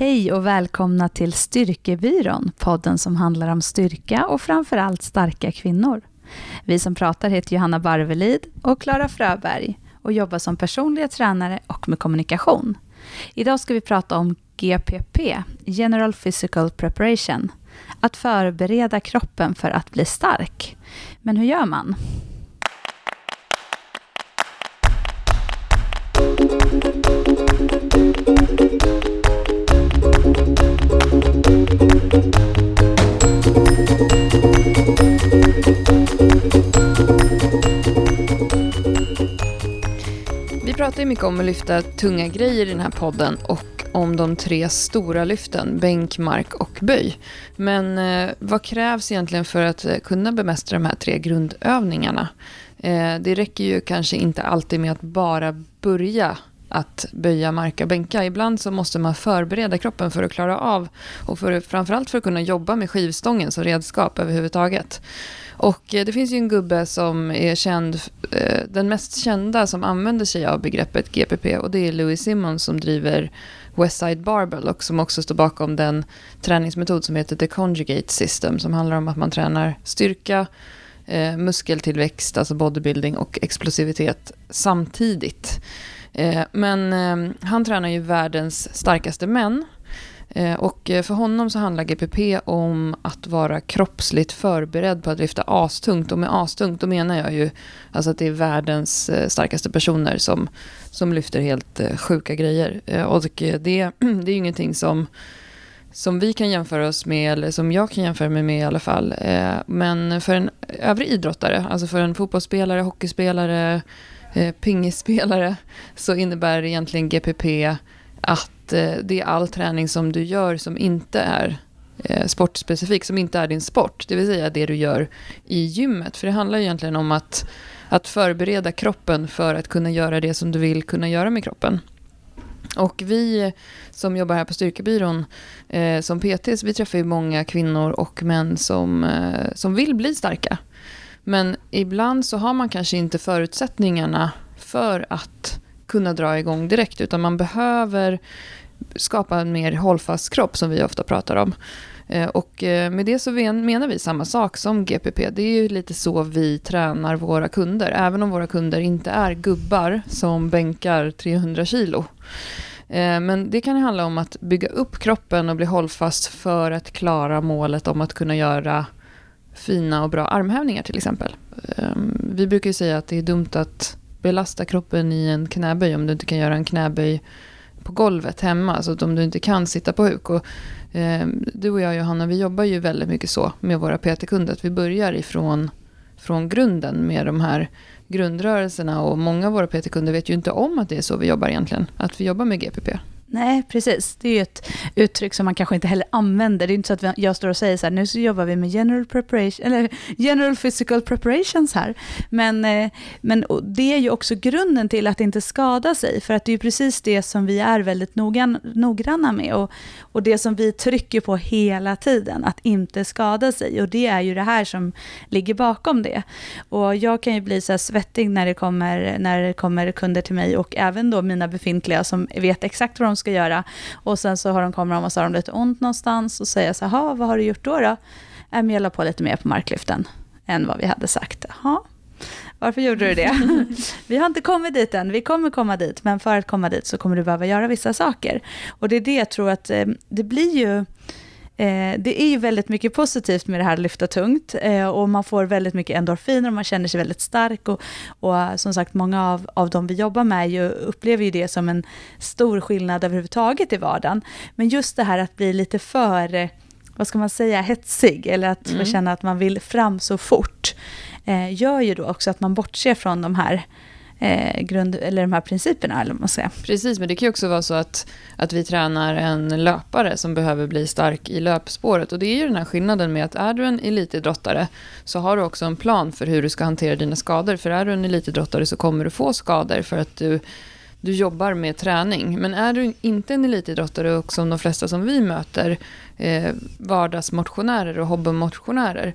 Hej och välkomna till Styrkebyrån, podden som handlar om styrka och framförallt starka kvinnor. Vi som pratar heter Johanna Barvelid och Klara Fröberg och jobbar som personliga tränare och med kommunikation. Idag ska vi prata om GPP, General Physical Preparation, att förbereda kroppen för att bli stark. Men hur gör man? Pratar ju mycket om att lyfta tunga grejer i den här podden och om de tre stora lyften, bänk, mark och böj. Men eh, vad krävs egentligen för att eh, kunna bemästra de här tre grundövningarna? Eh, det räcker ju kanske inte alltid med att bara börja att böja, marka, bänka. Ibland så måste man förbereda kroppen för att klara av och för, framförallt för att kunna jobba med skivstången som redskap överhuvudtaget. Och eh, det finns ju en gubbe som är känd, eh, den mest kända som använder sig av begreppet GPP och det är Louis Simmons som driver Westside Barbell och som också står bakom den träningsmetod som heter The Conjugate System som handlar om att man tränar styrka, eh, muskeltillväxt, alltså bodybuilding och explosivitet samtidigt. Eh, men han tränar ju världens starkaste män Eh, och eh, för honom så handlar GPP om att vara kroppsligt förberedd på att lyfta astungt. Och med astungt då menar jag ju alltså att det är världens eh, starkaste personer som, som lyfter helt sjuka grejer. Och det, det är ju ingenting som, som vi kan jämföra oss med, eller som jag kan jämföra mig med i alla fall. Men för en övrig idrottare, alltså för en fotbollsspelare, hockeyspelare, pingisspelare, så innebär egentligen GPP att Eh, det är all träning som du gör som inte är eh, sportspecifik, som inte är din sport. Det vill säga det du gör i gymmet. För det handlar egentligen om att, att förbereda kroppen för att kunna göra det som du vill kunna göra med kroppen. Och vi som jobbar här på Styrkebyrån eh, som PTs, vi träffar ju många kvinnor och män som, eh, som vill bli starka. Men ibland så har man kanske inte förutsättningarna för att kunna dra igång direkt, utan man behöver skapa en mer hållfast kropp som vi ofta pratar om. Eh, och eh, med det så menar vi samma sak som GPP. Det är ju lite så vi tränar våra kunder, även om våra kunder inte är gubbar som bänkar 300 kilo. Eh, men det kan handla om att bygga upp kroppen och bli hållfast för att klara målet om att kunna göra fina och bra armhävningar till exempel. Ehm, vi brukar ju säga att det är dumt att belasta kroppen i en knäböj om du inte kan göra en knäböj på golvet hemma, alltså om du inte kan sitta på huk. Och, eh, du och jag Johanna, vi jobbar ju väldigt mycket så med våra PT-kunder, att vi börjar ifrån från grunden med de här grundrörelserna och många av våra PT-kunder vet ju inte om att det är så vi jobbar egentligen, att vi jobbar med GPP. Nej, precis. Det är ju ett uttryck som man kanske inte heller använder. Det är inte så att jag står och säger så här, nu så jobbar vi med general preparation, eller general physical preparations här. Men, eh, men det är ju också grunden till att inte skada sig, för att det är ju precis det som vi är väldigt noggranna med och, och det som vi trycker på hela tiden, att inte skada sig. Och det är ju det här som ligger bakom det. Och jag kan ju bli så här svettig när det kommer, när det kommer kunder till mig och även då mina befintliga som vet exakt vad de ska göra. Och sen så har de, kommer de och så har de lite ont någonstans och säger så här, vad har du gjort då? då? Äh, jag la på lite mer på marklyften än vad vi hade sagt. Jaha, varför gjorde du det? vi har inte kommit dit än, vi kommer komma dit, men för att komma dit så kommer du behöva göra vissa saker. Och det är det jag tror att eh, det blir ju det är ju väldigt mycket positivt med det här att lyfta tungt eh, och man får väldigt mycket endorfiner och man känner sig väldigt stark. Och, och som sagt, många av, av de vi jobbar med ju, upplever ju det som en stor skillnad överhuvudtaget i vardagen. Men just det här att bli lite för, vad ska man säga, hetsig eller att mm. känna att man vill fram så fort eh, gör ju då också att man bortser från de här eh, grund, eller de här principerna. Eller man säger. Precis, men det kan ju också vara så att, att vi tränar en löpare som behöver bli stark i löpspåret. Och det är ju den här skillnaden med att är du en elitidrottare så har du också en plan för hur du ska hantera dina skador. För är du en elitidrottare så kommer du få skador för att du du jobbar med träning. Men är du inte en elitidrottare och som de flesta som vi möter, eh, vardagsmotionärer och hobbymotionärer,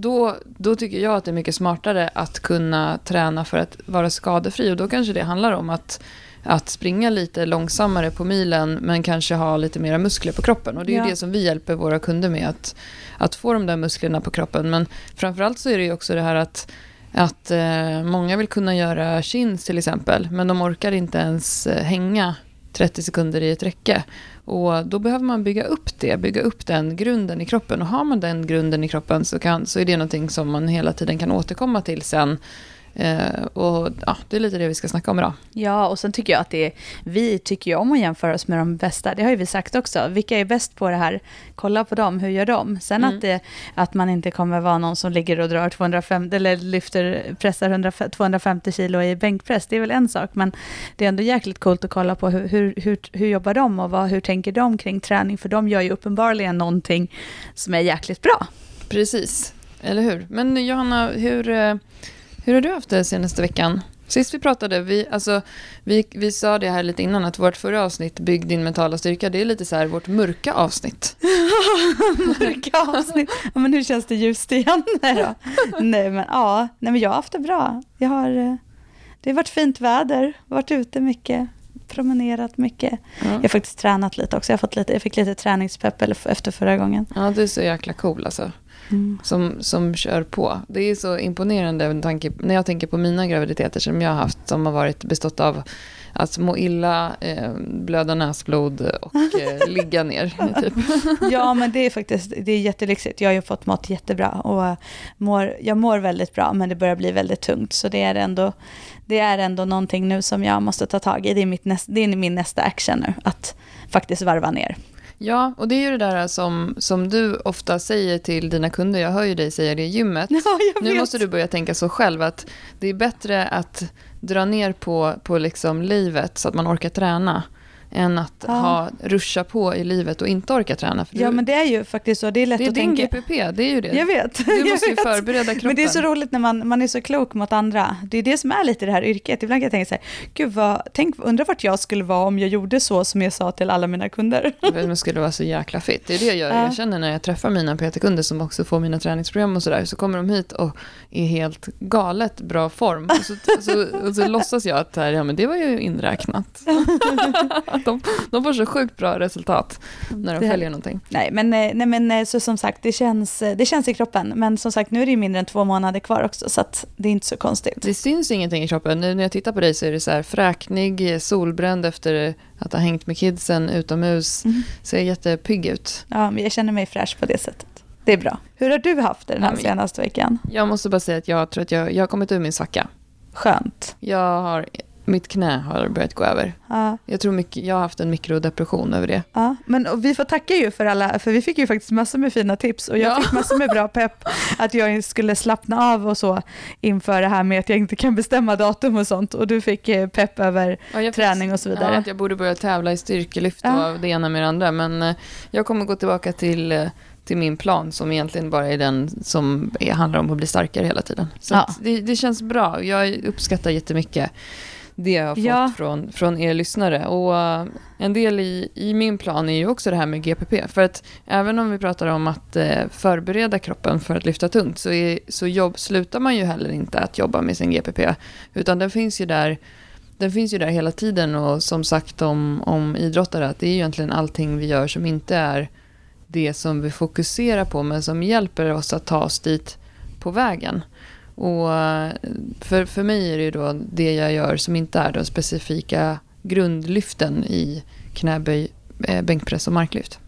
då, då tycker jag att det är mycket smartare att kunna träna för att vara skadefri. Och då kanske det handlar om att att springa lite långsammare på milen men kanske ha lite mera muskler på kroppen. Och det är Ja. ju det som vi hjälper våra kunder med, att, att få de där musklerna på kroppen. Men framförallt så är det ju också det här att att eh, många vill kunna göra chins till exempel, men de orkar inte ens eh, hänga 30 sekunder i ett räcke. Och då behöver man bygga upp det, bygga upp den grunden i kroppen. Och har man den grunden i kroppen så, kan, så är det någonting som man hela tiden kan återkomma till sen. Eh, och ja, det är lite det vi ska snacka om idag. Ja, och sen tycker jag att det är, vi tycker ju om att jämföra oss med de bästa. Det har ju vi sagt också. Vilka är bäst på det här? Kolla på dem, hur gör de? Sen Mm. att, det, att man inte kommer vara någon som ligger och drar 250, eller lyfter, pressar 100, 250 kilo i bänkpress, det är väl en sak. Men det är ändå jäkligt coolt att kolla på hur, hur, hur, hur jobbar de och vad, hur tänker de kring träning? För de gör ju uppenbarligen någonting som är jäkligt bra. Precis, eller hur? Men Johanna, hur, eh, hur har du haft det senaste veckan? Sist vi pratade, vi, alltså, vi, vi sa det här lite innan, att vårt förra avsnitt, Bygg din mentala styrka, det är lite så här vårt mörka avsnitt. Mörka avsnitt. Ja, men nu känns det ljust igen. Då. nej, men, ja, nej, men jag har haft det bra. Jag har, eh, det har varit fint väder, varit ute mycket, promenerat mycket. Ja. Jag har faktiskt tränat lite också. Jag, fått lite, jag fick lite träningspepp efter förra gången. ja, du är så jäkla cool alltså. Som, som kör på. Det är så imponerande med tanke, när jag tänker på mina graviditeter som jag har haft som har varit bestått av att må illa, eh, blöda näsblod och eh, ligga ner. Typ. Ja, men det är faktiskt det är jättelyxigt. Jag har ju fått mat jättebra och mår, jag mår väldigt bra, men det börjar bli väldigt tungt. Så det är ändå, det är ändå någonting nu som jag måste ta tag i. Det är, mitt näst, det är min nästa action nu, att faktiskt varva ner. Ja, och det är ju det där som, som du ofta säger till dina kunder. Jag hör ju dig säga det i gymmet. Ja, Nu måste du börja tänka så själv att det är bättre att dra ner på, på liksom livet så att man orkar träna än att Ja. ha, ruscha på i livet och inte orka träna. För Ja, du, men det är ju faktiskt så. Det är lätt det är att din tänka. GPP, det är ju det. Jag vet. Du måste ju förbereda kroppen. Men det är så roligt när man, man är så klok mot andra. Det är det som är lite det här yrket. Ibland kan jag tänka så här, gud vad, tänk, undrar vart jag skulle vara om jag gjorde så som jag sa till alla mina kunder. Men skulle vara så jäkla fit. Det är det jag. Ja. Jag känner när jag träffar mina PT-kunder som också får mina träningsprogram och sådär. Så kommer de hit och är i helt galet bra form. Och så, så, och så låtsas jag att här, ja, men det var ju inräknat. de, de får så sjukt bra resultat när de Det- följer någonting. Nej, men, eh, nej, men eh, så som sagt, det känns, eh, det känns i kroppen. Men som sagt, nu är det ju mindre än två månader kvar också, så att det är inte så konstigt. Det syns ingenting i kroppen. Nu när jag tittar på dig så är det så här fräknig, solbränd efter att ha hängt med kidsen utomhus. Mm. Ser jättepigg ut. Ja, men jag känner mig fräsch på det sättet. Det är bra. Hur har du haft det den här Ja, senaste veckan? Jag måste bara säga att jag tror att jag, jag har kommit ur min svacka. Skönt. Jag har, mitt knä har börjat gå över. Ja, Jag tror mycket, jag har haft en mikrodepression över det. ja. Men vi får tacka ju för alla, för vi fick ju faktiskt massor med fina tips och jag Ja. fick massor med bra pepp att jag skulle slappna av och så inför det här med att jag inte kan bestämma datum och sånt och du fick eh, pepp över Ja, träning och så vidare. Ja, att jag borde börja tävla i styrkelyft Ja. och det ena med det andra. Men eh, jag kommer gå tillbaka till, eh, till min plan som egentligen bara är den som handlar om att bli starkare hela tiden. Så det, det känns bra. Jag uppskattar jättemycket det jag har fått Ja. från, från er lyssnare. Och eh, en del i, i min plan är ju också det här med GPP. För att även om vi pratar om att eh, förbereda kroppen för att lyfta tungt så, är, så jobb, slutar man ju heller inte att jobba med sin GPP. Utan den finns ju där den finns ju där hela tiden och som sagt om, om idrottare att det är ju egentligen allting vi gör som inte är det som vi fokuserar på men som hjälper oss att ta oss dit på vägen. Och för, för mig är det ju då det jag gör som inte är de specifika grundlyften i knäböj, eh, bänkpress och marklyft.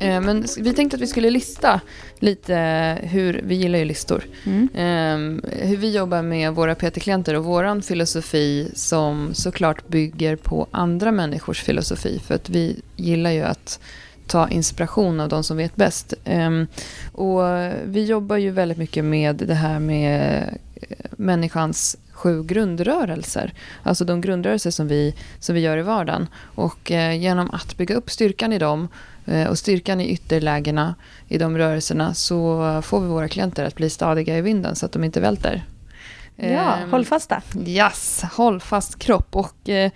Eh, Men vi tänkte att vi skulle lista lite hur, vi gillar ju listor, Mm. Ehm, hur vi jobbar med våra PT-klienter och våran filosofi som såklart bygger på andra människors filosofi. För att vi gillar ju att ta inspiration av de som vet bäst. Ehm, och vi jobbar ju väldigt mycket med det här med eh, människans sju grundrörelser. Alltså de grundrörelser som vi, som vi gör i vardagen. Och eh, genom att bygga upp styrkan i dem eh, och styrkan i ytterlägena i de rörelserna så får vi våra klienter att bli stadiga i vinden så att de inte välter. Ja, Ehm, håll fasta. Yes, håll fast kropp. Och, eh,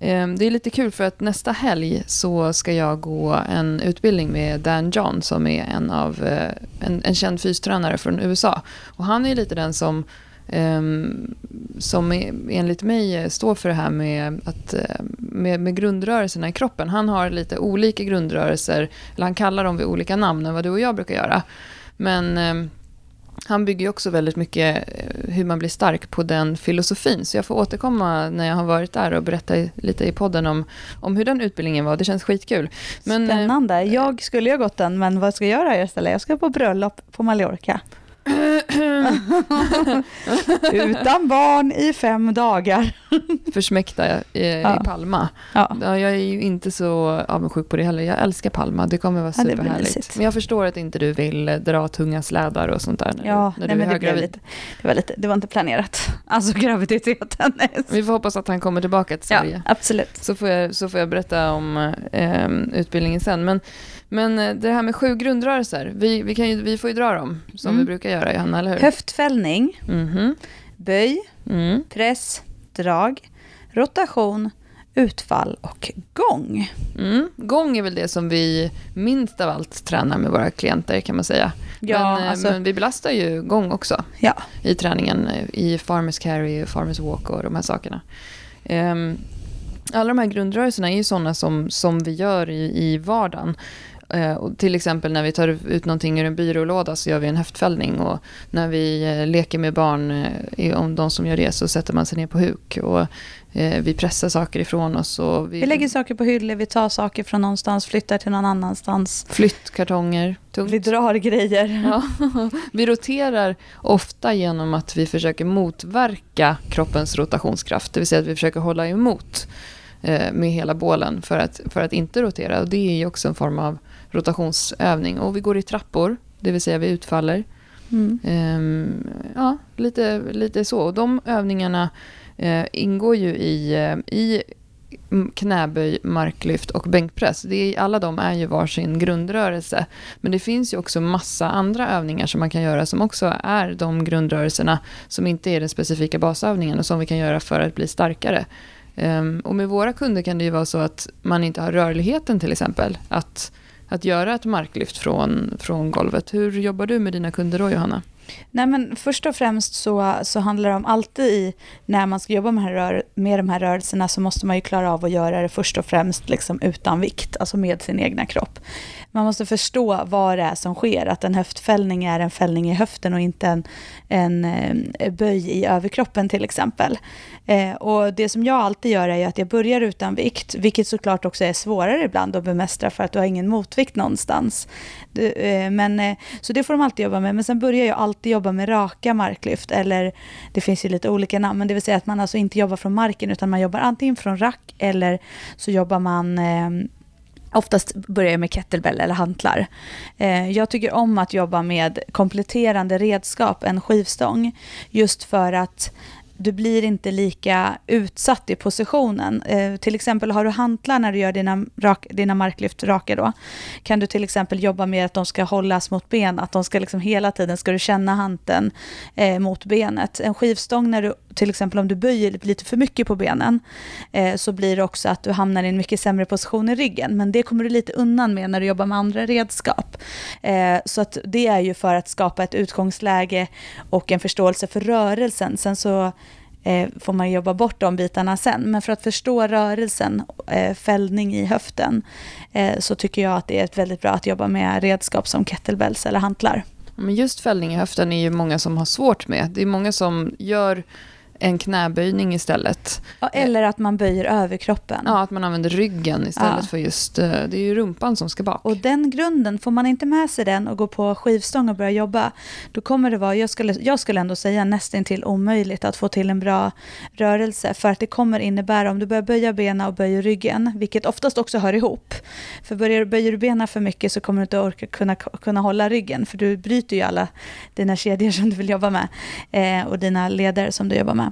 eh, det är lite kul för att nästa helg så ska jag gå en utbildning med Dan John som är en, av, eh, en, en känd fystränare från USA. Och han är lite den som ehm, som enligt mig står för det här med, att, eh, med, med grundrörelserna i kroppen. Han har lite olika grundrörelser, eller han kallar dem vid olika namn än vad du och jag brukar göra. Men ehm, han bygger ju också väldigt mycket eh, hur man blir stark på den filosofin. Så jag får återkomma när jag har varit där och berätta lite i podden om, om hur den utbildningen var. Det känns skitkul. Men, eh, Spännande. Jag skulle ju ha gått den, men vad ska jag göra istället? Jag ska på bröllop på Mallorca. Utan barn i fem dagar. Försmäkta i, ja. i Palma. Ja. ja. jag är ju inte så avundsjuk på det heller. Jag älskar Palma, det kommer vara ja, superhärligt. Men jag förstår att inte du vill dra tunga slädar och sånt där när ja, du, när nej, du är höggravid. Det, det, var lite, det var inte planerat, alltså graviditeten. Vi får hoppas att han kommer tillbaka till Sverige. Ja, absolut. Så får jag, så får jag berätta om eh, utbildningen sen. Men men eh, det här med sju grundrörelser, vi, vi, kan ju, vi får ju dra dem som mm. vi brukar göra, Johanna, eller hur? Höftfällning, mm. böj, mm. press, drag, rotation, utfall och gång. Mm. Gång är väl det som vi minst av allt tränar med våra klienter kan man säga. Ja, men, eh, alltså, men vi belastar ju gång också ja. i träningen, eh, i farmers carry, farmers walk och de här sakerna. Um, alla de här grundrörelserna är ju sådana som, som vi gör i, i vardagen. Eh, och till exempel när vi tar ut någonting ur en byrålåda så gör vi en höftfällning. Och när vi eh, leker med barn, eh, om de som gör det, så sätter man sig ner på huk. Och vi pressar saker ifrån oss. Och vi, vi lägger saker på hyllor, vi tar saker från någonstans, flyttar till någon annanstans. Flyttkartonger, tungt. Vi drar grejer. Ja. Vi roterar ofta genom att vi försöker motverka kroppens rotationskraft. Det vill säga att vi försöker hålla emot med hela bålen för att, för att inte rotera. Och det är ju också en form av rotationsövning. Och vi går i trappor, det vill säga vi utfaller. Mm. Um, ja, lite, lite så. Och de övningarna uh, ingår ju i, uh, i knäböj, marklyft och bänkpress. Det är, alla de är ju varsin grundrörelse. Men det finns ju också massa andra övningar som man kan göra som också är de grundrörelserna som inte är den specifika basövningen och som vi kan göra för att bli starkare. Um, och med våra kunder kan det ju vara så att man inte har rörligheten till exempel. Att att göra ett marklyft från, från golvet. Hur jobbar du med dina kunder då, Johanna? Nej, men först och främst så, så handlar det om alltid i, när man ska jobba med, rör, med de här rörelserna så måste man ju klara av att göra det först och främst liksom utan vikt, alltså med sin egna kropp. Man måste förstå vad det är som sker, att en höftfällning är en fällning i höften och inte en, en eh, böj i överkroppen till exempel. Eh, och det som jag alltid gör är att jag börjar utan vikt, vilket såklart också är svårare ibland att bemästra för att du har ingen motvikt någonstans. Du, eh, men, eh, så det får de alltid jobba med. Men sen börjar jag alltid jobba med raka marklyft, eller det finns ju lite olika namn, men det vill säga att man alltså inte jobbar från marken utan man jobbar antingen från rack eller så jobbar man eh, Oftast börjar jag med kettlebell eller hantlar. Eh, jag tycker om att jobba med kompletterande redskap än skivstång. Just för att du blir inte lika utsatt i positionen. Eh, till exempel har du hantlar när du gör dina, rak, dina marklyft raka då, kan du till exempel jobba med att de ska hållas mot ben, att de ska liksom hela tiden ska du känna hanteln eh, mot benet. En skivstång när du, till exempel om du böjer lite för mycket på benen, eh, så blir det också att du hamnar i en mycket sämre position i ryggen, men det kommer du lite undan med när du jobbar med andra redskap. Eh, så att det är ju för att skapa ett utgångsläge och en förståelse för rörelsen. Sen så eh, får man jobba bort de bitarna sen. Men för att förstå rörelsen, eh, fällning i höften, eh, så tycker jag att det är väldigt bra att jobba med redskap som kettlebells eller hantlar. Men just fällning i höften är ju många som har svårt med. Det är många som gör en knäböjning istället. Eller att man böjer överkroppen. Ja, att man använder ryggen istället ja. för just, eh, det är ju rumpan som ska bak. Och den grunden, får man inte med sig den och gå på skivstång och börja jobba, då kommer det vara, jag skulle, jag skulle ändå säga nästan till omöjligt att få till en bra rörelse. För att det kommer innebära, om du börjar böja benen och böjer ryggen, vilket oftast också hör ihop. För börjar, böjer du benen för mycket så kommer du inte orka kunna, kunna hålla ryggen, för du bryter ju alla dina kedjor som du vill jobba med eh, och dina leder som du jobbar med.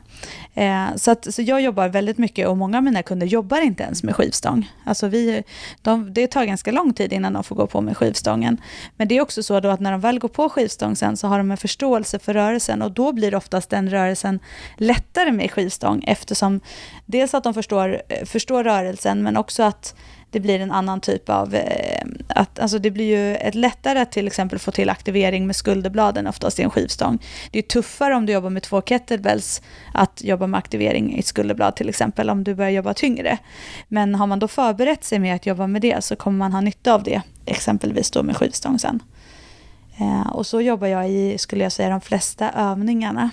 Eh, så, att, så jag jobbar väldigt mycket och många av mina kunder jobbar inte ens med skivstång. Alltså vi, de, det tar ganska lång tid innan de får gå på med skivstången. Men det är också så då att när de väl går på skivstång sen så har de en förståelse för rörelsen och då blir oftast den rörelsen lättare med skivstång eftersom dels att de förstår, eh, förstår rörelsen men också att det blir en annan typ av... Eh, att, alltså det blir ju ett lättare att till exempel få till aktivering med skulderbladen oftast i en skivstång. Det är tuffare om du jobbar med två kettlebells att jobba med aktivering i ett skulderblad till exempel om du börjar jobba tyngre. Men har man då förberett sig med att jobba med det så kommer man ha nytta av det, exempelvis då med skivstång sen. Eh, och så jobbar jag i, skulle jag säga, de flesta övningarna.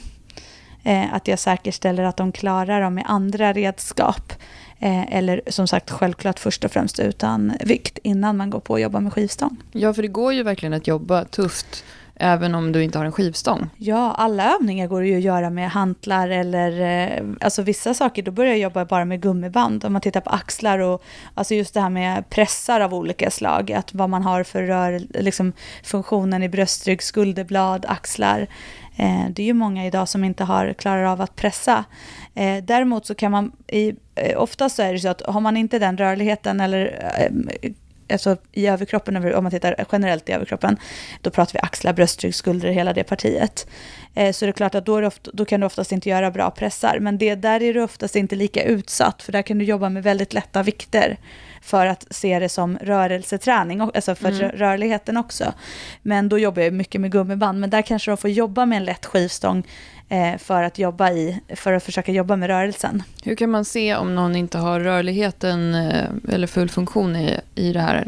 Eh, att jag säkerställer att de klarar dem med andra redskap. Eh, eller som sagt självklart först och främst utan vikt innan man går på att jobba med skivstång. Ja, för det går ju verkligen att jobba tufft även om du inte har en skivstång. Ja, alla övningar går ju att göra med hantlar eller eh, alltså vissa saker, då börjar jag jobba bara med gummiband. Om man tittar på axlar och alltså just det här med pressar av olika slag, att vad man har för rör, liksom funktionen i bröstrygg, skulderblad, axlar. Eh, det är ju många idag som inte har, klarar av att pressa. Eh, däremot så kan man, i, eh, oftast så är det så att har man inte den rörligheten eller eh, alltså i överkroppen, om man tittar generellt i överkroppen, då pratar vi axlar, bröstrygg, skulder, hela det partiet. Eh, så det är klart att då, ofta, då, kan du oftast inte göra bra pressar, men det, där är du oftast inte lika utsatt, för där kan du jobba med väldigt lätta vikter för att se det som rörelseträning, alltså för mm. rörligheten också. Men då jobbar jag mycket med gummiband, men där kanske de får jobba med en lätt skivstång för att jobba i, för att försöka jobba med rörelsen. Hur kan man se om någon inte har rörligheten eh, eller full funktion i, i det här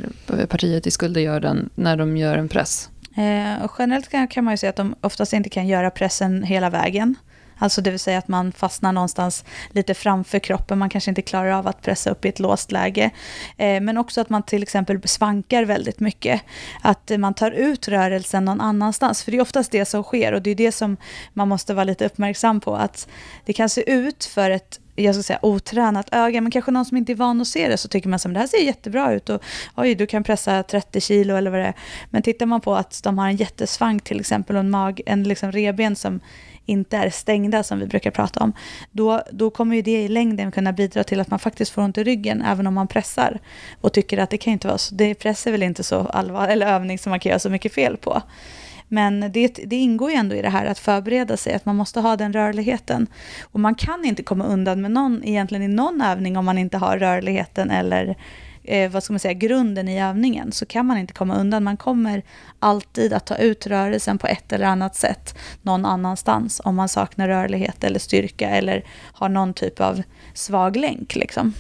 partiet i skuldergörden när de gör en press? Eh, generellt kan, kan man ju säga att de oftast inte kan göra pressen hela vägen. Alltså det vill säga att man fastnar någonstans lite framför kroppen, man kanske inte klarar av att pressa upp i ett låst läge. Eh, men också att man till exempel svankar väldigt mycket. Att man tar ut rörelsen någon annanstans, för det är oftast det som sker och det är det som man måste vara lite uppmärksam på. Att det kan se ut för ett jag ska säga otränat öga, men kanske någon som inte är van att se det, så tycker man att det här ser jättebra ut och oj, du kan pressa 30 kilo eller vad det är. Men tittar man på att de har en jättesvank till exempel och en, mag, en liksom reben som inte är stängda som vi brukar prata om, då, då kommer ju det i längden kunna bidra till att man faktiskt får ont i ryggen även om man pressar och tycker att det kan inte vara så, det press är väl inte så allvarlig eller övning som man kan göra så mycket fel på. Men det, det, ingår ju ändå i det här att förbereda sig, att man måste ha den rörligheten. Och man kan inte komma undan med någon, egentligen i någon övning om man inte har rörligheten eller eh, vad ska man säga, grunden i övningen så kan man inte komma undan. Man kommer alltid att ta ut rörelsen på ett eller annat sätt någon annanstans om man saknar rörlighet eller styrka eller har någon typ av svag länk. Liksom.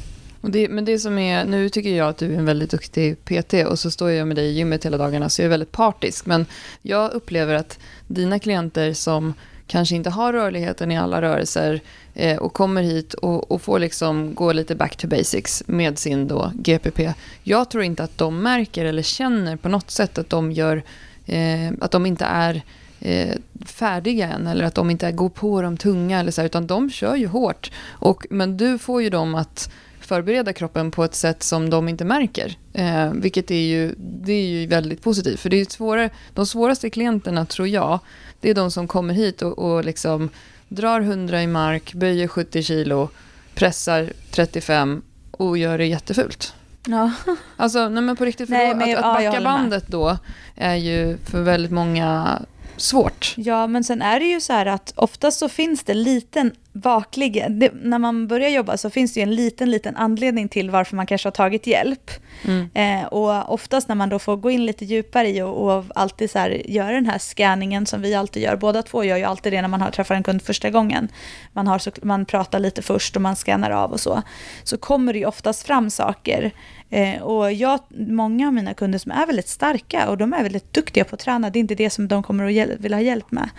Och det, men det som är, nu tycker jag att du är en väldigt duktig PT och så står jag med dig i gymmet hela dagarna så jag är väldigt partisk. Men jag upplever att dina klienter som kanske inte har rörligheten i alla rörelser eh, och kommer hit och, och, får liksom gå lite back to basics med sin då GPP. Jag tror inte att de märker eller känner på något sätt att de gör, eh, att de inte är eh, färdiga än eller att de inte går på de tunga eller så här, utan de kör ju hårt. Och, men du får ju dem att förbereda kroppen på ett sätt som de inte märker. Eh, vilket är ju, det är ju väldigt positivt. För det är svårare, de svåraste klienterna tror jag, det är de som kommer hit och, och liksom drar 100 i mark, böjer 70 kilo, pressar 35 och gör det jättefult. Ja. Alltså, nej men på riktigt, för nej, då, men, att, att backa bandet då är ju för väldigt många svårt. Ja, men sen är det ju så här att oftast så finns det liten baklig, det, när man börjar jobba så finns det ju en liten, liten anledning till varför man kanske har tagit hjälp. Mm. Eh, och oftast när man då får gå in lite djupare i och, och alltid så här, göra den här scanningen som vi alltid gör, båda två gör ju alltid det när man har, träffar en kund första gången. Man, har så, man pratar lite först och man scannar av och så. Så kommer det ju oftast fram saker Eh, och jag, många av mina kunder som är väldigt starka och de är väldigt duktiga på att träna, det är inte det som de kommer att vilja ha hjälp med,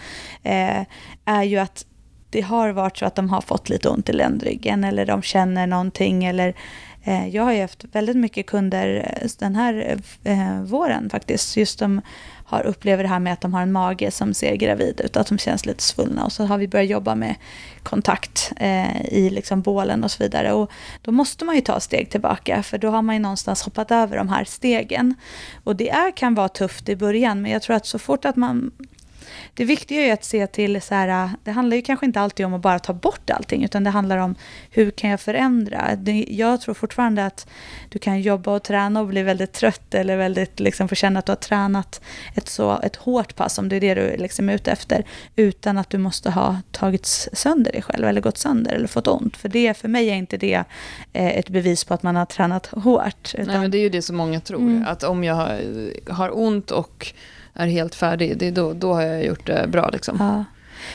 eh, är ju att det har varit så att de har fått lite ont i ländryggen eller de känner någonting eller eh, jag har ju haft väldigt mycket kunder eh, den här eh, våren faktiskt, just de har upplever det här med att de har en mage som ser gravid ut, att de känns lite svullna och så har vi börjat jobba med kontakt eh, i liksom bålen och så vidare. Och då måste man ju ta steg tillbaka för då har man ju någonstans hoppat över de här stegen. Och det är, kan vara tufft i början men jag tror att så fort att man det viktiga är ju att se till så här, det handlar ju kanske inte alltid om att bara ta bort allting, utan det handlar om hur kan jag förändra? Jag tror fortfarande att du kan jobba och träna och bli väldigt trött eller väldigt liksom få känna att du har tränat ett, så, ett hårt pass, om det är det du liksom är ute efter, utan att du måste ha tagit sönder dig själv eller gått sönder eller fått ont. För det, för mig är inte det eh, ett bevis på att man har tränat hårt. Utan... Nej, men det är ju det som många tror, mm. att om jag har ont och är helt färdig, det är då, då har jag gjort det bra. Liksom. Ja.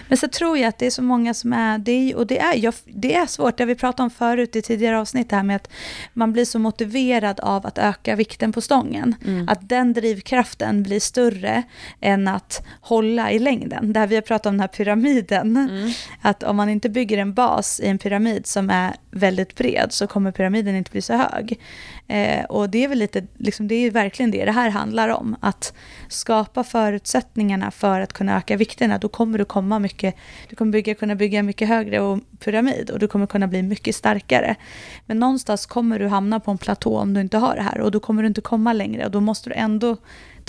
Men så tror jag att det är så många som är, det och det är, jag, det är svårt, det vi pratat om förut i tidigare avsnitt, det här med att man blir så motiverad av att öka vikten på stången. Mm. Att den drivkraften blir större än att hålla i längden. Där vi har pratat om den här pyramiden, mm. att om man inte bygger en bas i en pyramid som är väldigt bred så kommer pyramiden inte bli så hög. Eh, och det är väl lite, liksom, det är verkligen det det här handlar om. Att skapa förutsättningarna för att kunna öka vikterna. Då kommer du komma mycket, du kommer bygga, kunna bygga mycket högre och pyramid och du kommer kunna bli mycket starkare. Men någonstans kommer du hamna på en platå om du inte har det här och då kommer du inte komma längre och då måste du ändå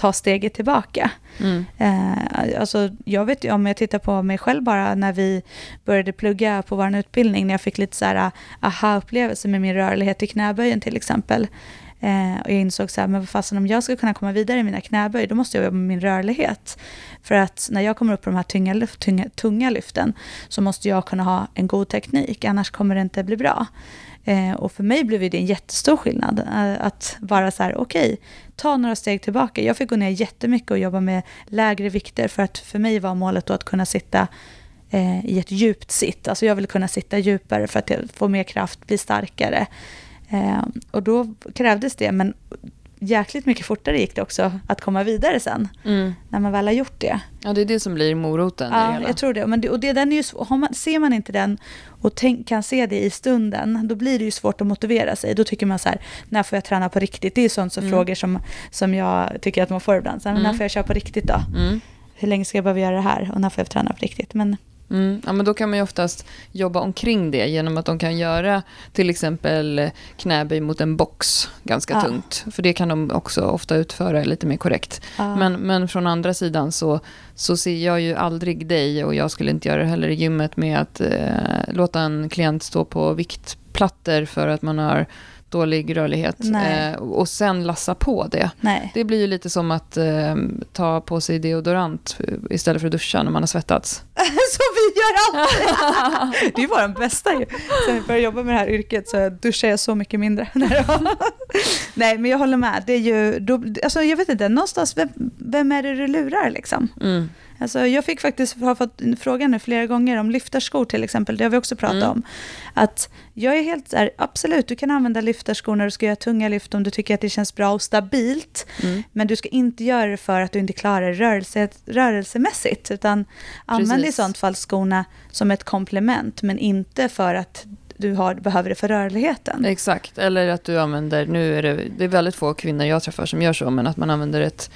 ta steget tillbaka. Mm. Eh, alltså, jag vet ju om jag tittar på mig själv bara när vi började plugga på vår utbildning, när jag fick lite så här ah, aha-upplevelse med min rörlighet i knäböjen till exempel. Eh, och jag insåg så här, men vad fasen om jag ska kunna komma vidare i mina knäböj, då måste jag jobba med min rörlighet. För att när jag kommer upp på de här tunga, tunga, tunga lyften så måste jag kunna ha en god teknik, annars kommer det inte bli bra. Eh, och för mig blev det en jättestor skillnad. Eh, att vara så här, okej, okay, ta några steg tillbaka. Jag fick gå ner jättemycket och jobba med lägre vikter för att för mig var målet då att kunna sitta eh, i ett djupt sitt. Alltså jag ville kunna sitta djupare för att få mer kraft, bli starkare. Eh, och då krävdes det, men jäkligt mycket fortare gick det också att komma vidare sen. Mm. När man väl har gjort det. Ja, det är det som blir moroten. Ja, jag tror det. Men det, och det, den är ju, man, ser man inte den och tänk, kan se det i stunden, då blir det ju svårt att motivera sig. Då tycker man så här, när får jag träna på riktigt? Det är sånt som mm. frågor som, som jag tycker att man får ibland. Så här, mm. När får jag köra på riktigt då? Mm. Hur länge ska jag behöva göra det här? Och när får jag träna på riktigt? Men Mm, ja, men då kan man ju oftast jobba omkring det genom att de kan göra till exempel knäböj mot en box ganska ja. tungt. För det kan de också ofta utföra lite mer korrekt. Ja. Men, men från andra sidan så, så ser jag ju aldrig dig, och jag skulle inte göra det heller i gymmet, med att eh, låta en klient stå på viktplattor för att man har dålig rörlighet eh, och sen lassa på det. Nej. Det blir ju lite som att eh, ta på sig deodorant istället för att duscha när man har svettats. som vi gör alltid! det är vår bästa ju. Sen vi började jobba med det här yrket så duschar jag så mycket mindre. Nej men jag håller med. Det är ju, då, alltså, jag vet inte, någonstans, vem, vem är det du lurar liksom? Mm. Alltså, jag fick faktiskt, har fått frågan nu flera gånger om lyftarskor till exempel, det har vi också pratat mm. om. Att jag är helt där, absolut du kan använda lyftarskor när du ska göra tunga lyft om du tycker att det känns bra och stabilt. Mm. Men du ska inte göra det för att du inte klarar rörelse, rörelsemässigt. Utan använd i sånt fall skorna som ett komplement men inte för att du har, behöver det för rörligheten. Exakt, eller att du använder, nu är det, det är väldigt få kvinnor jag träffar som gör så, men att man använder ett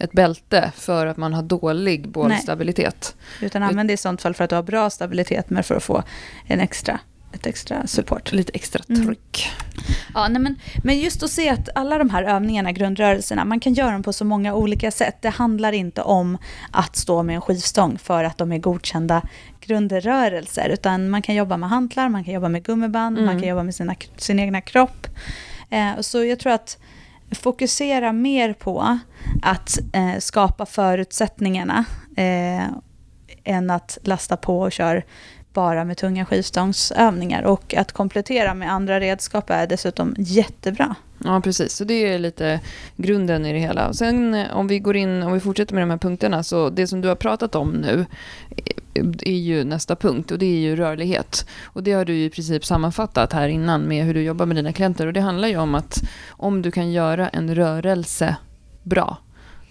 ett bälte för att man har dålig bålstabilitet. Utan använd det i sånt fall för att du har bra stabilitet, men för att få en extra ett extra support. Lite extra mm. tryck. Mm. Ja, nej men, men just att se att alla de här övningarna, grundrörelserna, man kan göra dem på så många olika sätt. Det handlar inte om att stå med en skivstång för att de är godkända grundrörelser, utan man kan jobba med hantlar, man kan jobba med gummiband, mm. man kan jobba med sina, sin egna kropp. Eh, så jag tror att fokusera mer på att eh, skapa förutsättningarna eh, än att lasta på och köra bara med tunga skivstångsövningar. Och att komplettera med andra redskap är dessutom jättebra. Ja, precis. Så det är lite grunden i det hela. Och sen eh, om vi går in, om vi fortsätter med de här punkterna, så det som du har pratat om nu är ju nästa punkt och det är ju rörlighet. Och det har du i princip sammanfattat här innan med hur du jobbar med dina klienter. Och det handlar ju om att om du kan göra en rörelse bra,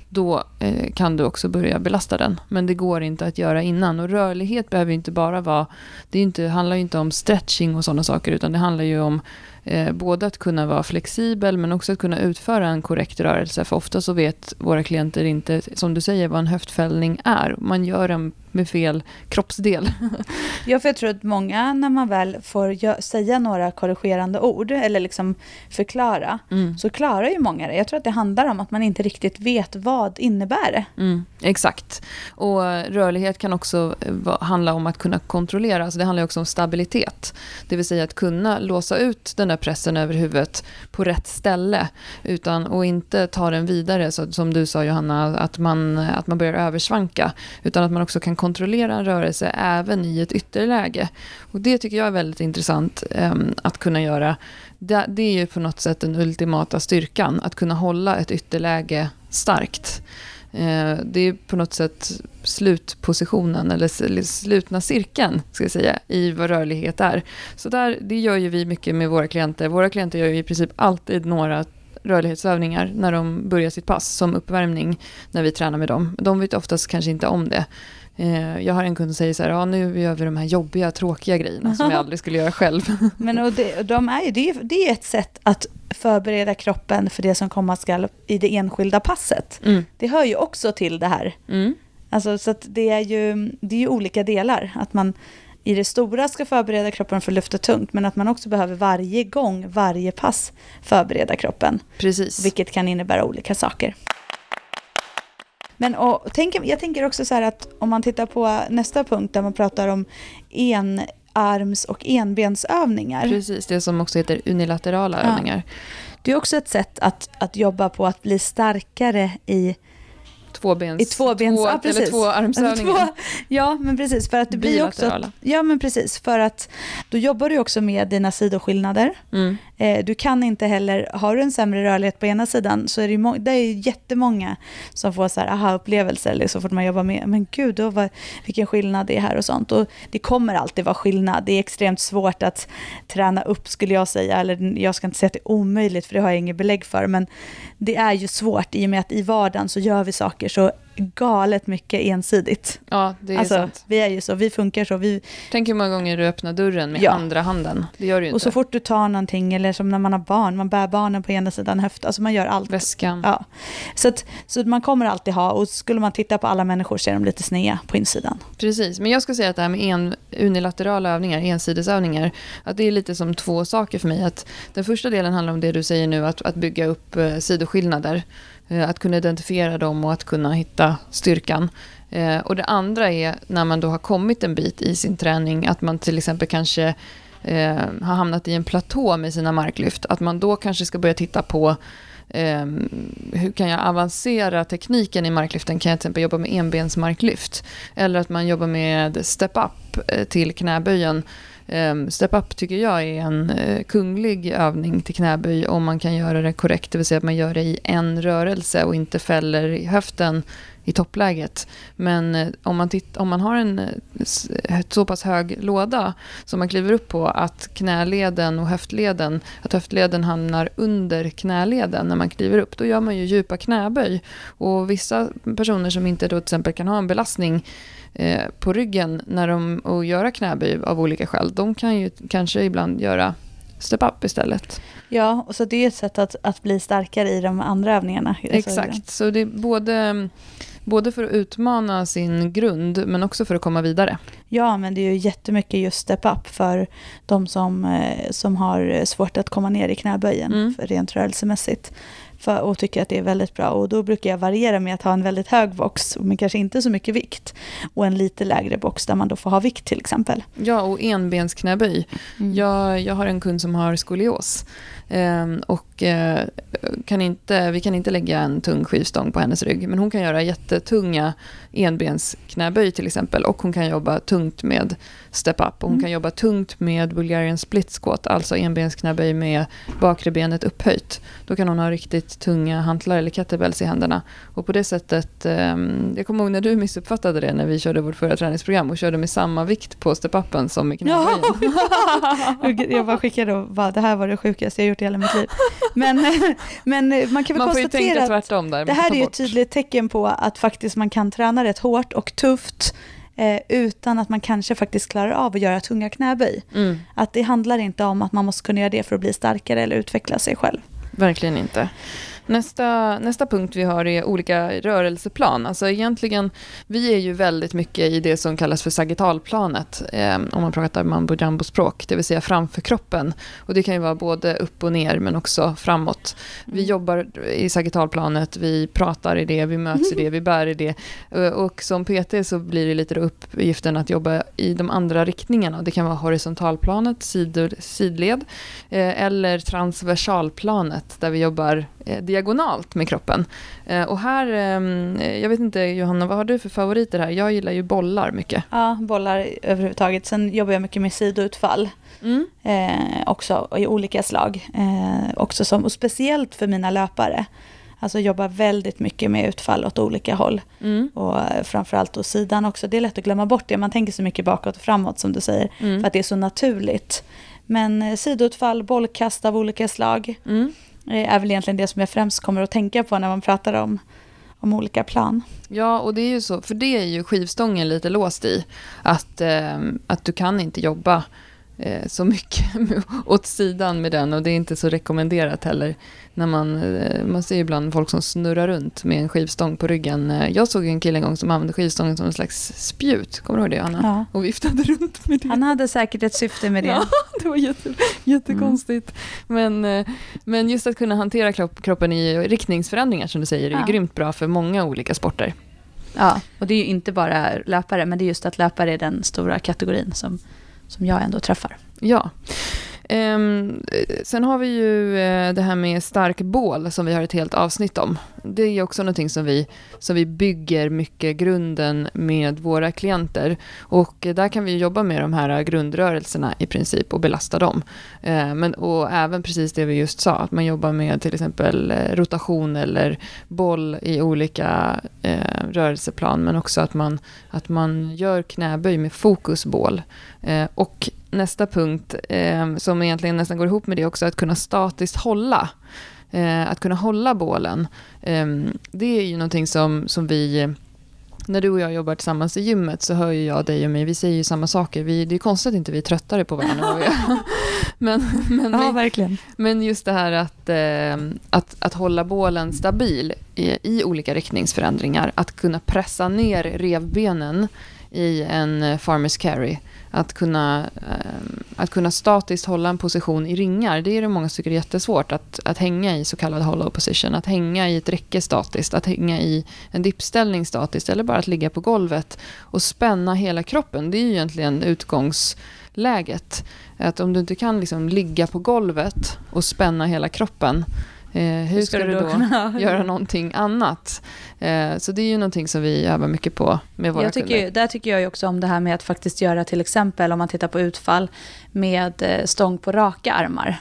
då eh, kan du också börja belasta den. Men det går inte att göra innan. Och rörlighet behöver inte bara vara... Det inte, handlar ju inte om stretching och sådana saker, utan det handlar ju om Eh, både att kunna vara flexibel men också att kunna utföra en korrekt rörelse. För ofta så vet våra klienter inte, som du säger, vad en höftfällning är. Man gör den med fel kroppsdel. ja, för jag tror att många när man väl får säga några korrigerande ord eller liksom förklara mm. så klarar ju många det. Jag tror att det handlar om att man inte riktigt vet vad innebär det. Mm, exakt. Och rörlighet kan också eh, handla om att kunna kontrollera. Alltså det handlar också om stabilitet. Det vill säga att kunna låsa ut den där pressen över huvudet på rätt ställe utan, och inte ta den vidare, så, som du sa Johanna, att man, att man börjar översvanka. Utan att man också kan kontrollera en rörelse även i ett ytterläge. Och det tycker jag är väldigt intressant eh, att kunna göra. Det, det, är ju på något sätt den ultimata styrkan, att kunna hålla ett ytterläge starkt. Eh, det är på något sätt slutpositionen, eller slutna cirkeln, ska jag säga, i vad rörlighet är. Så där, det gör ju vi mycket med våra klienter. Våra klienter gör ju i princip alltid några rörlighetsövningar när de börjar sitt pass som uppvärmning när vi tränar med dem. De vet oftast kanske inte om det. Eh, jag har en kund som säger så här, ja nu gör vi de här jobbiga, tråkiga grejerna som jag aldrig skulle göra själv. Men och det, de är, det, är, det är ett sätt att förbereda kroppen för det som komma skall i det enskilda passet. Mm. Det hör ju också till det här. Mm. Alltså, så det är ju det är ju olika delar. Att man i det stora ska förbereda kroppen för att lyfta tungt, men att man också behöver varje gång, varje pass förbereda kroppen. Precis. Vilket kan innebära olika saker. Men och, tänk, jag tänker också så här att om man tittar på nästa punkt där man pratar om enarms och enbensövningar. Precis, det som också heter unilaterala ja. övningar. Det är också ett sätt att, att jobba på att bli starkare i tvåbens, I tvåbens, två, ja, precis. eller tvåarmsövningar. Två, ja, men precis. För att det blir också, ja, men precis. För att då jobbar du också med dina sidoskillnader. Mm. Eh, du kan inte heller, har du en sämre rörlighet på ena sidan så är det, ju det är jättemånga som får så här aha-upplevelser så fort man jobbar med, men gud, då var, vilken skillnad det är här och sånt. Och det kommer alltid vara skillnad. Det är extremt svårt att träna upp skulle jag säga, eller jag ska inte säga att det är omöjligt för det har jag inget belägg för, men det är ju svårt i och med att i vardagen så gör vi saker så galet mycket ensidigt. Ja, det är alltså, sant. Vi är ju så, vi funkar så. Vi... Tänk hur många gånger du öppnar dörren med ja. andra handen. Det gör du ju inte. Och så fort du tar någonting, eller som när man har barn, man bär barnen på ena sidan höften, alltså man gör allt. Väskan. Ja. Så, att, så man kommer alltid ha, och skulle man titta på alla människor så är de lite snea på insidan. Precis, men jag ska säga att det här med en, unilaterala övningar, ensidesövningar, att det är lite som två saker för mig. Att den första delen handlar om det du säger nu, att, att bygga upp eh, sidoskillnader. Eh, att kunna identifiera dem och att kunna hitta styrkan. Eh, och det andra är när man då har kommit en bit i sin träning, att man till exempel kanske eh, har hamnat i en platå med sina marklyft, att man då kanske ska börja titta på eh, hur kan jag avancera tekniken i marklyften? Kan jag till exempel jobba med enbensmarklyft? Eller att man jobbar med step-up eh, till knäböjen Um, step up tycker jag är en uh, kunglig övning till knäböj om man kan göra det korrekt, det vill säga att man gör det i en rörelse och inte fäller i höften i toppläget. Men uh, om, man titt, om man har en uh, så pass hög låda som man kliver upp på att knäleden och höftleden, att höftleden hamnar under knäleden när man kliver upp, då gör man ju djupa knäböj. Och vissa personer som inte då till exempel kan ha en belastning Eh, på ryggen när de, och göra knäböj av olika skäl, de kan ju kanske ibland göra step up istället. Ja, och så det är ett sätt att, att bli starkare i de andra övningarna. Exakt, så det är både, både för att utmana sin grund men också för att komma vidare. Ja, men det är ju jättemycket just step up för de som, eh, som har svårt att komma ner i knäböjen mm. rent rörelsemässigt för, och tycker att det är väldigt bra. Och då brukar jag variera med att ha en väldigt hög box, men kanske inte så mycket vikt. Och en lite lägre box där man då får ha vikt till exempel. Ja, och enbensknäböj. Mm. Jag, jag har en kund som har skolios. Ehm, och eh, kan inte, vi kan inte lägga en tung skivstång på hennes rygg, men hon kan göra jättetunga enbensknäböj till exempel. Och hon kan jobba tungt med step up. Och hon mm. kan jobba tungt med Bulgarian split squat, alltså enbensknäböj med bakre benet upphöjt. Då kan hon ha riktigt tunga hantlar eller kettlebells i händerna. Och på det sättet, ehm, jag kommer ihåg när du missuppfattade det när vi körde vårt förra träningsprogram och körde med samma vikt på step-upen som i knäböjen. Ja. jag bara skickade och bara, det här var det sjukaste jag gjort i hela mitt liv. Men, men man kan väl man konstatera att där, det här är ju ett tydligt tecken på att faktiskt man kan träna rätt hårt och tufft eh, utan att man kanske faktiskt klarar av att göra tunga knäböj. Mm. Att det handlar inte om att man måste kunna göra det för att bli starkare eller utveckla sig själv. Verkligen inte. Nästa, nästa punkt vi har är olika rörelseplan. Alltså egentligen, vi är ju väldigt mycket i det som kallas för sagittalplanet, eh, om man pratar mambo jumbo-språk, det vill säga framför kroppen. Och det kan ju vara både upp och ner, men också framåt. Vi Mm. jobbar i sagittalplanet, vi pratar i det, vi möts i det, vi bär i det. Eh, Och som PT så blir det lite uppgiften att jobba i de andra riktningarna. Det kan vara horisontalplanet, sidor, sidled, eh, eller transversalplanet, där vi jobbar eh, diagonalt med kroppen. Eh, och här, eh, jag vet inte Johanna, vad har du för favoriter här? Jag gillar ju bollar mycket. Ja, bollar överhuvudtaget. Sen jobbar jag mycket med sidoutfall. Mm. eh, också i olika slag. Eh, också som, och speciellt för mina löpare. Alltså jobbar väldigt mycket med utfall åt olika håll. Mm. Och eh, framförallt åt sidan också. Det är lätt att glömma bort det. Man tänker så mycket bakåt och framåt som du säger. Mm. För att det är så naturligt. Men eh, sidoutfall, bollkast av olika slag Mm. Det är väl egentligen det som jag främst kommer att tänka på när man pratar om, om olika plan. Ja, och det är ju så, för det är ju skivstången lite låst i. Att, eh, att du kan inte jobba eh, så mycket åt sidan med den och det är inte så rekommenderat heller. När man, eh, man ser ibland folk som snurrar runt med en skivstång på ryggen. Eh, Jag såg en kille en gång som använde skivstången som en slags spjut, kommer du ihåg det Anna? Ja. Och viftade runt med det. Han hade säkert ett syfte med det. Ja, det var jätte, jättekonstigt. Men, eh, men just att kunna hantera kropp, kroppen i riktningsförändringar som du säger är Ja. grymt bra för många olika sporter. Ja, och det är ju inte bara löpare, men det är just att löpare är den stora kategorin som, som jag ändå träffar. Ja. Ehm, eh, sen har vi ju eh, det här med stark bål som vi har ett helt avsnitt om. Det är också någonting som vi, som vi bygger mycket grunden med våra klienter. Och där kan vi jobba med de här grundrörelserna i princip och belasta dem. Eh, men, och även precis det vi just sa, att man jobbar med till exempel eh, rotation eller boll i olika eh, rörelseplan, men också att man, att man gör knäböj med fokusbål. Eh, och nästa punkt, eh, som egentligen nästan går ihop med det också, att kunna statiskt hålla. Eh, att kunna hålla bålen. Eh, det är ju någonting som, som vi... När du och jag jobbar tillsammans i gymmet så hör ju jag dig och mig, vi säger ju samma saker. Vi, det är konstigt att inte vi är tröttare på varandra. Men, men, vi, verkligen. men just det här att, eh, att, att hålla bålen stabil i, i olika riktningsförändringar, att kunna pressa ner revbenen i en eh, farmers carry, att kunna, eh, att kunna statiskt hålla en position i ringar, det är det många som tycker är jättesvårt, att, att hänga i så kallad hollow position, att hänga i ett räcke statiskt, att hänga i en dippställning statiskt, eller bara att ligga på golvet och spänna hela kroppen. Det är ju egentligen utgångsläget. Att om du inte kan liksom ligga på golvet och spänna hela kroppen, eh, hur ska, du då kunna- göra någonting annat? Eh, så det är ju någonting som vi övar mycket på med våra jag tycker, kunder. Där tycker jag också om det här med att faktiskt göra till exempel, om man tittar på utfall, med eh, stång på raka armar.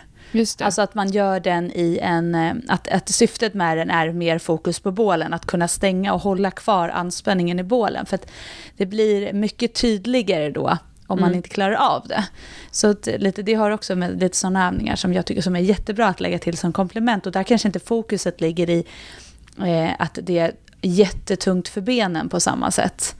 Alltså att man gör den i en, eh, att, att syftet med den är mer fokus på bålen, att kunna stänga och hålla kvar anspänningen i bålen. För att det blir mycket tydligare då om man Mm. inte klarar av det. Så att lite, det har också med lite sådana övningar som jag tycker som är jättebra att lägga till som komplement. Och där kanske inte fokuset ligger i eh, att det är jättetungt för benen på samma sätt.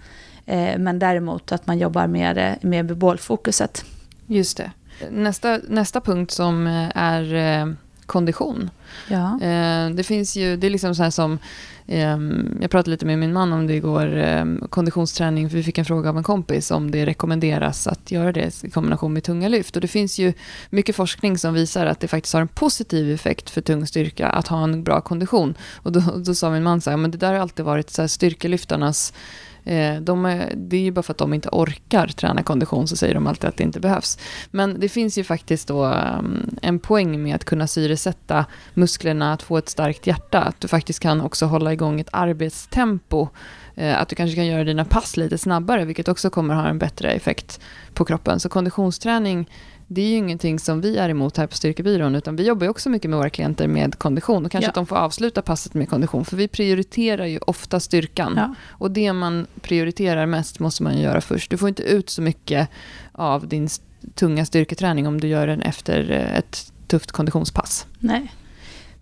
Eh, men däremot att man jobbar med, med bålfokuset. Just det. Nästa, nästa punkt som är eh, kondition. Ja. Eh, det finns ju, det är liksom så här som, ehm, jag pratade lite med min man om det igår, ehm, konditionsträning, för vi fick en fråga av en kompis om det rekommenderas att göra det i kombination med tunga lyft. Och det finns ju mycket forskning som visar att det faktiskt har en positiv effekt för tung styrka att ha en bra kondition. Och då, då sa min man så här, men det där har alltid varit så här styrkelyftarnas Eh, Eh, de är, det är ju bara för att de inte orkar träna kondition så säger de alltid att det inte behövs. Men det finns ju faktiskt då mm, en poäng med att kunna syresätta musklerna, att få ett starkt hjärta. Att du faktiskt kan också hålla igång ett arbetstempo. Eh, att du kanske kan göra dina pass lite snabbare, vilket också kommer ha en bättre effekt på kroppen. Så konditionsträning det är ju ingenting som vi är emot här på Styrkebyrån, utan vi jobbar ju också mycket med våra klienter med kondition. Och kanske Ja. att de får avsluta passet med kondition, för vi prioriterar ju ofta styrkan. Ja. Och det man prioriterar mest måste man ju göra först. Du får inte ut så mycket av din tunga styrketräning om du gör den efter eh, ett tufft konditionspass. Nej.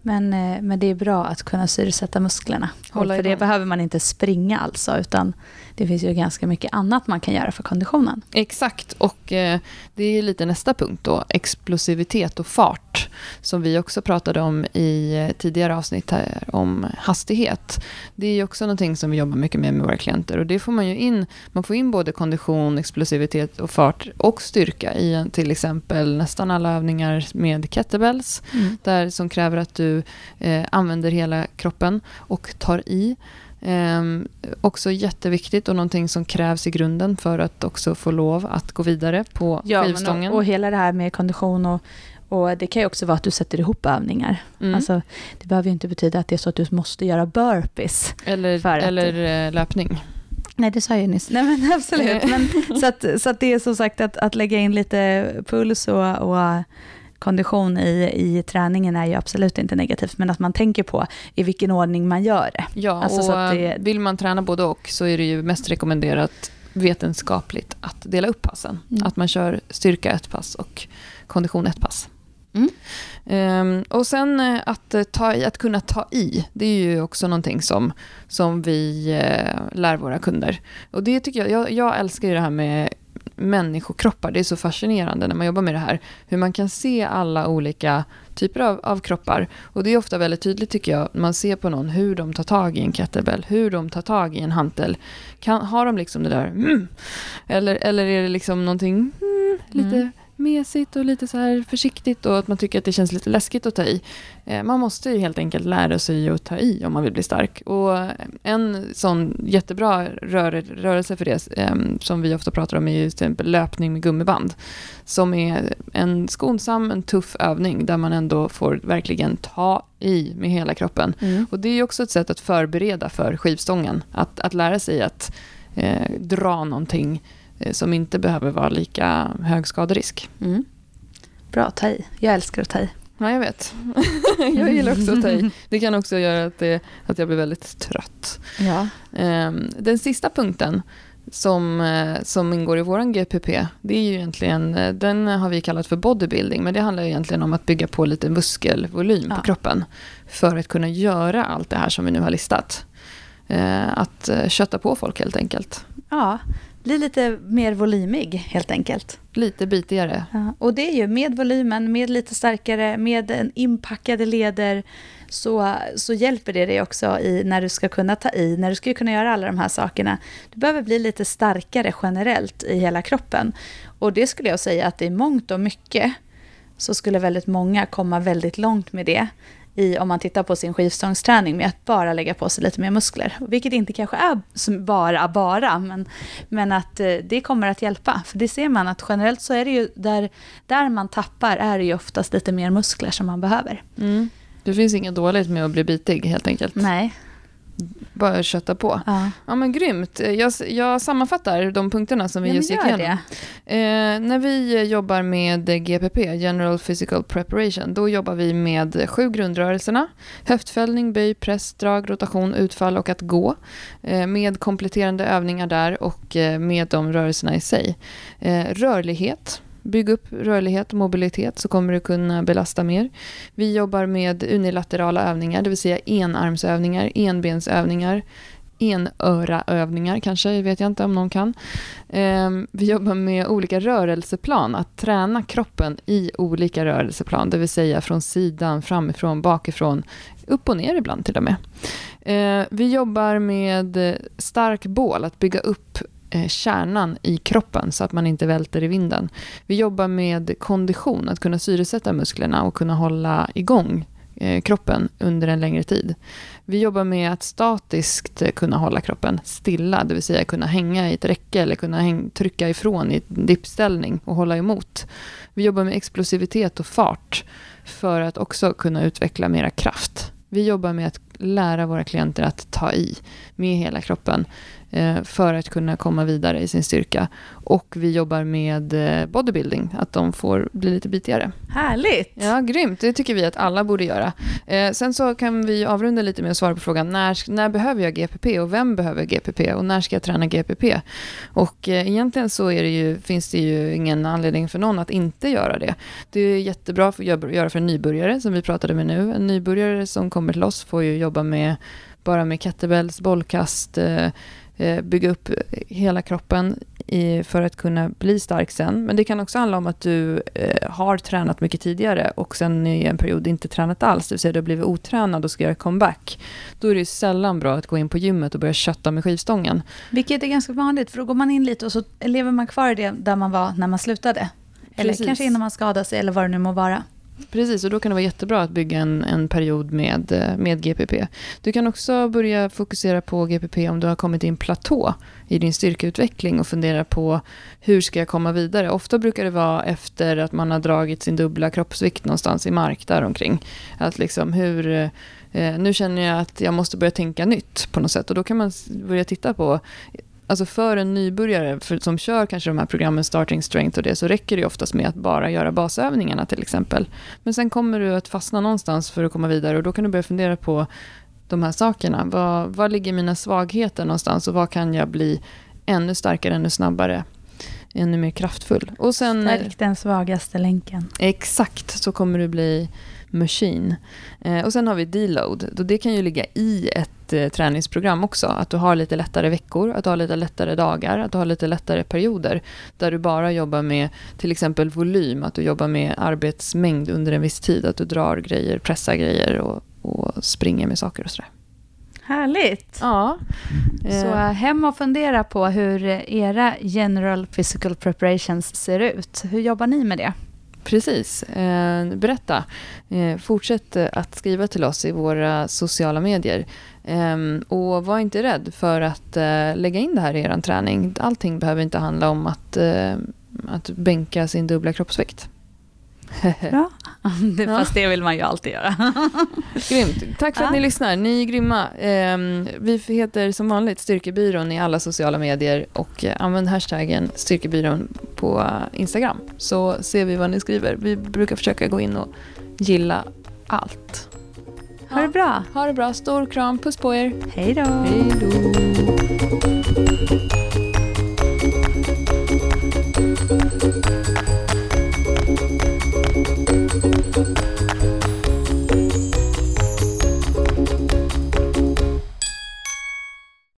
Men, eh, men det är bra att kunna syresätta musklerna. Hålla för det igång. behöver man inte springa alltså, utan det finns ju ganska mycket annat man kan göra för konditionen. Exakt, och eh, det är lite nästa punkt då, explosivitet och fart, som vi också pratade om i eh, tidigare avsnitt här om hastighet. Det är ju också någonting som vi jobbar mycket med med våra klienter och det får man ju in, man får in både kondition, explosivitet och fart och styrka i till exempel nästan alla övningar med kettlebells, där som kräver att du eh, använder hela kroppen och tar i. Ehm, också jätteviktigt och någonting som krävs i grunden för att också få lov att gå vidare på Ja, skivstången. och, och hela det här med kondition och, och det kan ju också vara att du sätter ihop övningar. Mm. Alltså, det behöver ju inte betyda att det är så att du måste göra burpees. eller eller eh, löpning. Nej, det sa jag ju nyss. Nej, men absolut. Men, så, att, så att det är som sagt att, att lägga in lite puls och, och kondition i, i träningen är ju absolut inte negativt, men att man tänker på i vilken ordning man gör det. Ja, Alltså, så och att det- vill man träna både och så är det ju mest rekommenderat vetenskapligt att dela upp passen. Mm. Att man kör styrka ett pass och kondition ett pass. Mm. Ehm, och sen eh, att, eh, ta att kunna ta i, det är ju också någonting som, som vi eh, lär våra kunder. Och det tycker jag, jag, jag älskar ju det här med människokroppar. Det är så fascinerande när man jobbar med det här. Hur man kan se alla olika typer av, av kroppar. Och det är ofta väldigt tydligt tycker jag. Man ser på någon hur de tar tag i en kettlebell, hur de tar tag i en hantel. Kan, har de liksom det där mm, eller, eller är det liksom någonting mm, lite Mm mesigt och lite så här försiktigt och att man tycker att det känns lite läskigt att ta i. Eh, man måste ju helt enkelt lära sig att ta i om man vill bli stark. Och en sån jättebra rör, rörelse för det eh, som vi ofta pratar om är till exempel löpning med gummiband. Som är en skonsam, en tuff övning där man ändå får verkligen ta i med hela kroppen. Och det är ju också ett sätt att förbereda för skivstången. Att, att lära sig att eh, dra någonting eh, som inte behöver vara lika hög skaderisk. Mm. Bra, ta i. Jag älskar att ta i. Ja, jag vet. jag gillar också att ta i. Det kan också göra att, det, att jag blir väldigt trött. Ja. Ehm, Den sista punkten som, eh, som ingår i vår GPP, det är ju egentligen, eh, den har vi kallat för bodybuilding, men det handlar egentligen om att bygga på lite muskelvolym Ja. på kroppen för att kunna göra allt det här som vi nu har listat. Eh, Att eh, kötta på folk helt enkelt. ja, bli lite mer volymig helt enkelt. Lite bitigare. Ja, och det är ju med volymen, med lite starkare, med en inpackade leder så, så hjälper det dig också i när du ska kunna ta i, när du ska kunna göra alla de här sakerna. Du behöver bli lite starkare generellt i hela kroppen. Och det skulle jag säga att i mångt och mycket så skulle väldigt många komma väldigt långt med det i, om man tittar på sin skivstångsträning med att bara lägga på sig lite mer muskler. Vilket inte kanske är bara, bara, men, men att eh, det kommer att hjälpa. För det ser man att generellt så är det ju där, där man tappar är det ju oftast lite mer muskler som man behöver. Mm. Det finns inget dåligt med att bli bitig helt enkelt. Nej. Bara kötta på. Ja, Ja men grymt. Jag, jag sammanfattar de punkterna som vi ja just gick igenom. Eh, när vi jobbar med GPP, General Physical Preparation, då jobbar vi med sju grundrörelserna. Höftfällning, böj, press, drag, rotation, utfall och att gå. Eh, med kompletterande övningar där och eh, med de rörelserna i sig. Eh, rörlighet. Bygg upp rörlighet och mobilitet så kommer du kunna belasta mer. Vi jobbar med unilaterala övningar, det vill säga enarmsövningar, enbensövningar, enöraövningar kanske, vet jag inte om någon kan. Ehm, vi jobbar med olika rörelseplan, att träna kroppen i olika rörelseplan, det vill säga från sidan, framifrån, bakifrån, upp och ner ibland till och med. Ehm, vi jobbar med stark bål, att bygga upp Eh, kärnan i kroppen så att man inte välter i vinden. Vi jobbar med kondition, att kunna syresätta musklerna och kunna hålla igång eh, kroppen under en längre tid. Vi jobbar med att statiskt eh, kunna hålla kroppen stilla, det vill säga kunna hänga i ett räcke eller kunna trycka ifrån i en dippställning och hålla emot. Vi jobbar med explosivitet och fart för att också kunna utveckla mera kraft. Vi jobbar med att lära våra klienter att ta i med hela kroppen eh, för att kunna komma vidare i sin styrka. Och vi jobbar med eh, bodybuilding, att de får bli lite bitigare. Härligt! Ja, grymt. Det tycker vi att alla borde göra. Eh, sen så kan vi avrunda lite med att svara på frågan när, när behöver jag GPP och vem behöver GPP och när ska jag träna GPP? Och egentligen så det ju, finns det ju ingen anledning för någon att inte göra det. Det är jättebra att göra för en nybörjare som vi pratade med nu. En nybörjare som kommer till oss får ju jobba med bara med kettlebells, bollkast, bygga upp hela kroppen i, för att kunna bli stark sen. Men det kan också handla om att du eh, har tränat mycket tidigare och sen i en period inte tränat alls, det vill säga du har blivit otränad och ska göra comeback. Då är det sällan bra att gå in på gymmet och börja kötta med skivstången. Vilket är ganska vanligt, för då går man in lite och så lever man kvar i det där man var när man slutade. Eller Precis. kanske innan man skadade sig eller vad det nu må vara. Precis, och då kan det vara jättebra att bygga en, en period med, eh, med GPP. Du kan också börja fokusera på GPP om du har kommit i en platå i din styrkeutveckling och fundera på hur ska jag komma vidare. Ofta brukar det vara efter att man har dragit sin dubbla kroppsvikt någonstans i mark däromkring. Att liksom hur, eh, nu känner jag att jag måste börja tänka nytt på något sätt och då kan man börja titta på alltså för en nybörjare för, som kör kanske de här programmen Starting Strength och det, så räcker det oftast med att bara göra basövningarna till exempel. Men sen kommer du att fastna någonstans för att komma vidare och då kan du börja fundera på de här sakerna. Var, var ligger mina svagheter någonstans och vad kan jag bli ännu starkare, ännu snabbare, ännu mer kraftfull? Och sen, Stärk den svagaste länken. Exakt, så kommer du bli machine. Eh, och sen har vi deload. Det kan ju ligga i ett eh, träningsprogram också. Att du har lite lättare veckor, att du har lite lättare dagar, att du har lite lättare perioder. Där du bara jobbar med till exempel volym, att du jobbar med arbetsmängd under en viss tid. Att du drar grejer, pressar grejer och, och springer med saker och sådär. Härligt! Ja. Så eh. hem och fundera på hur era general physical preparations ser ut. Hur jobbar ni med det? Precis. Eh, berätta. Eh, fortsätt att skriva till oss i våra sociala medier. Ehm, och var inte rädd för att eh, lägga in det här i er träning. Allting behöver inte handla om att, att bänka sin dubbla kroppsvikt. Bra. Det, fast det vill man ju alltid göra. Grymt. Tack för att ni lyssnar. Ni är grymma. Ehm, vi heter som vanligt Styrkebyrån i alla sociala medier och eh, använd hashtaggen Styrkebyrån på eh, Instagram så ser vi vad ni skriver. Vi brukar försöka gå in och gilla allt. Ha det bra. Ha det bra. Stor kram. Puss på er. Hej då. Hej då.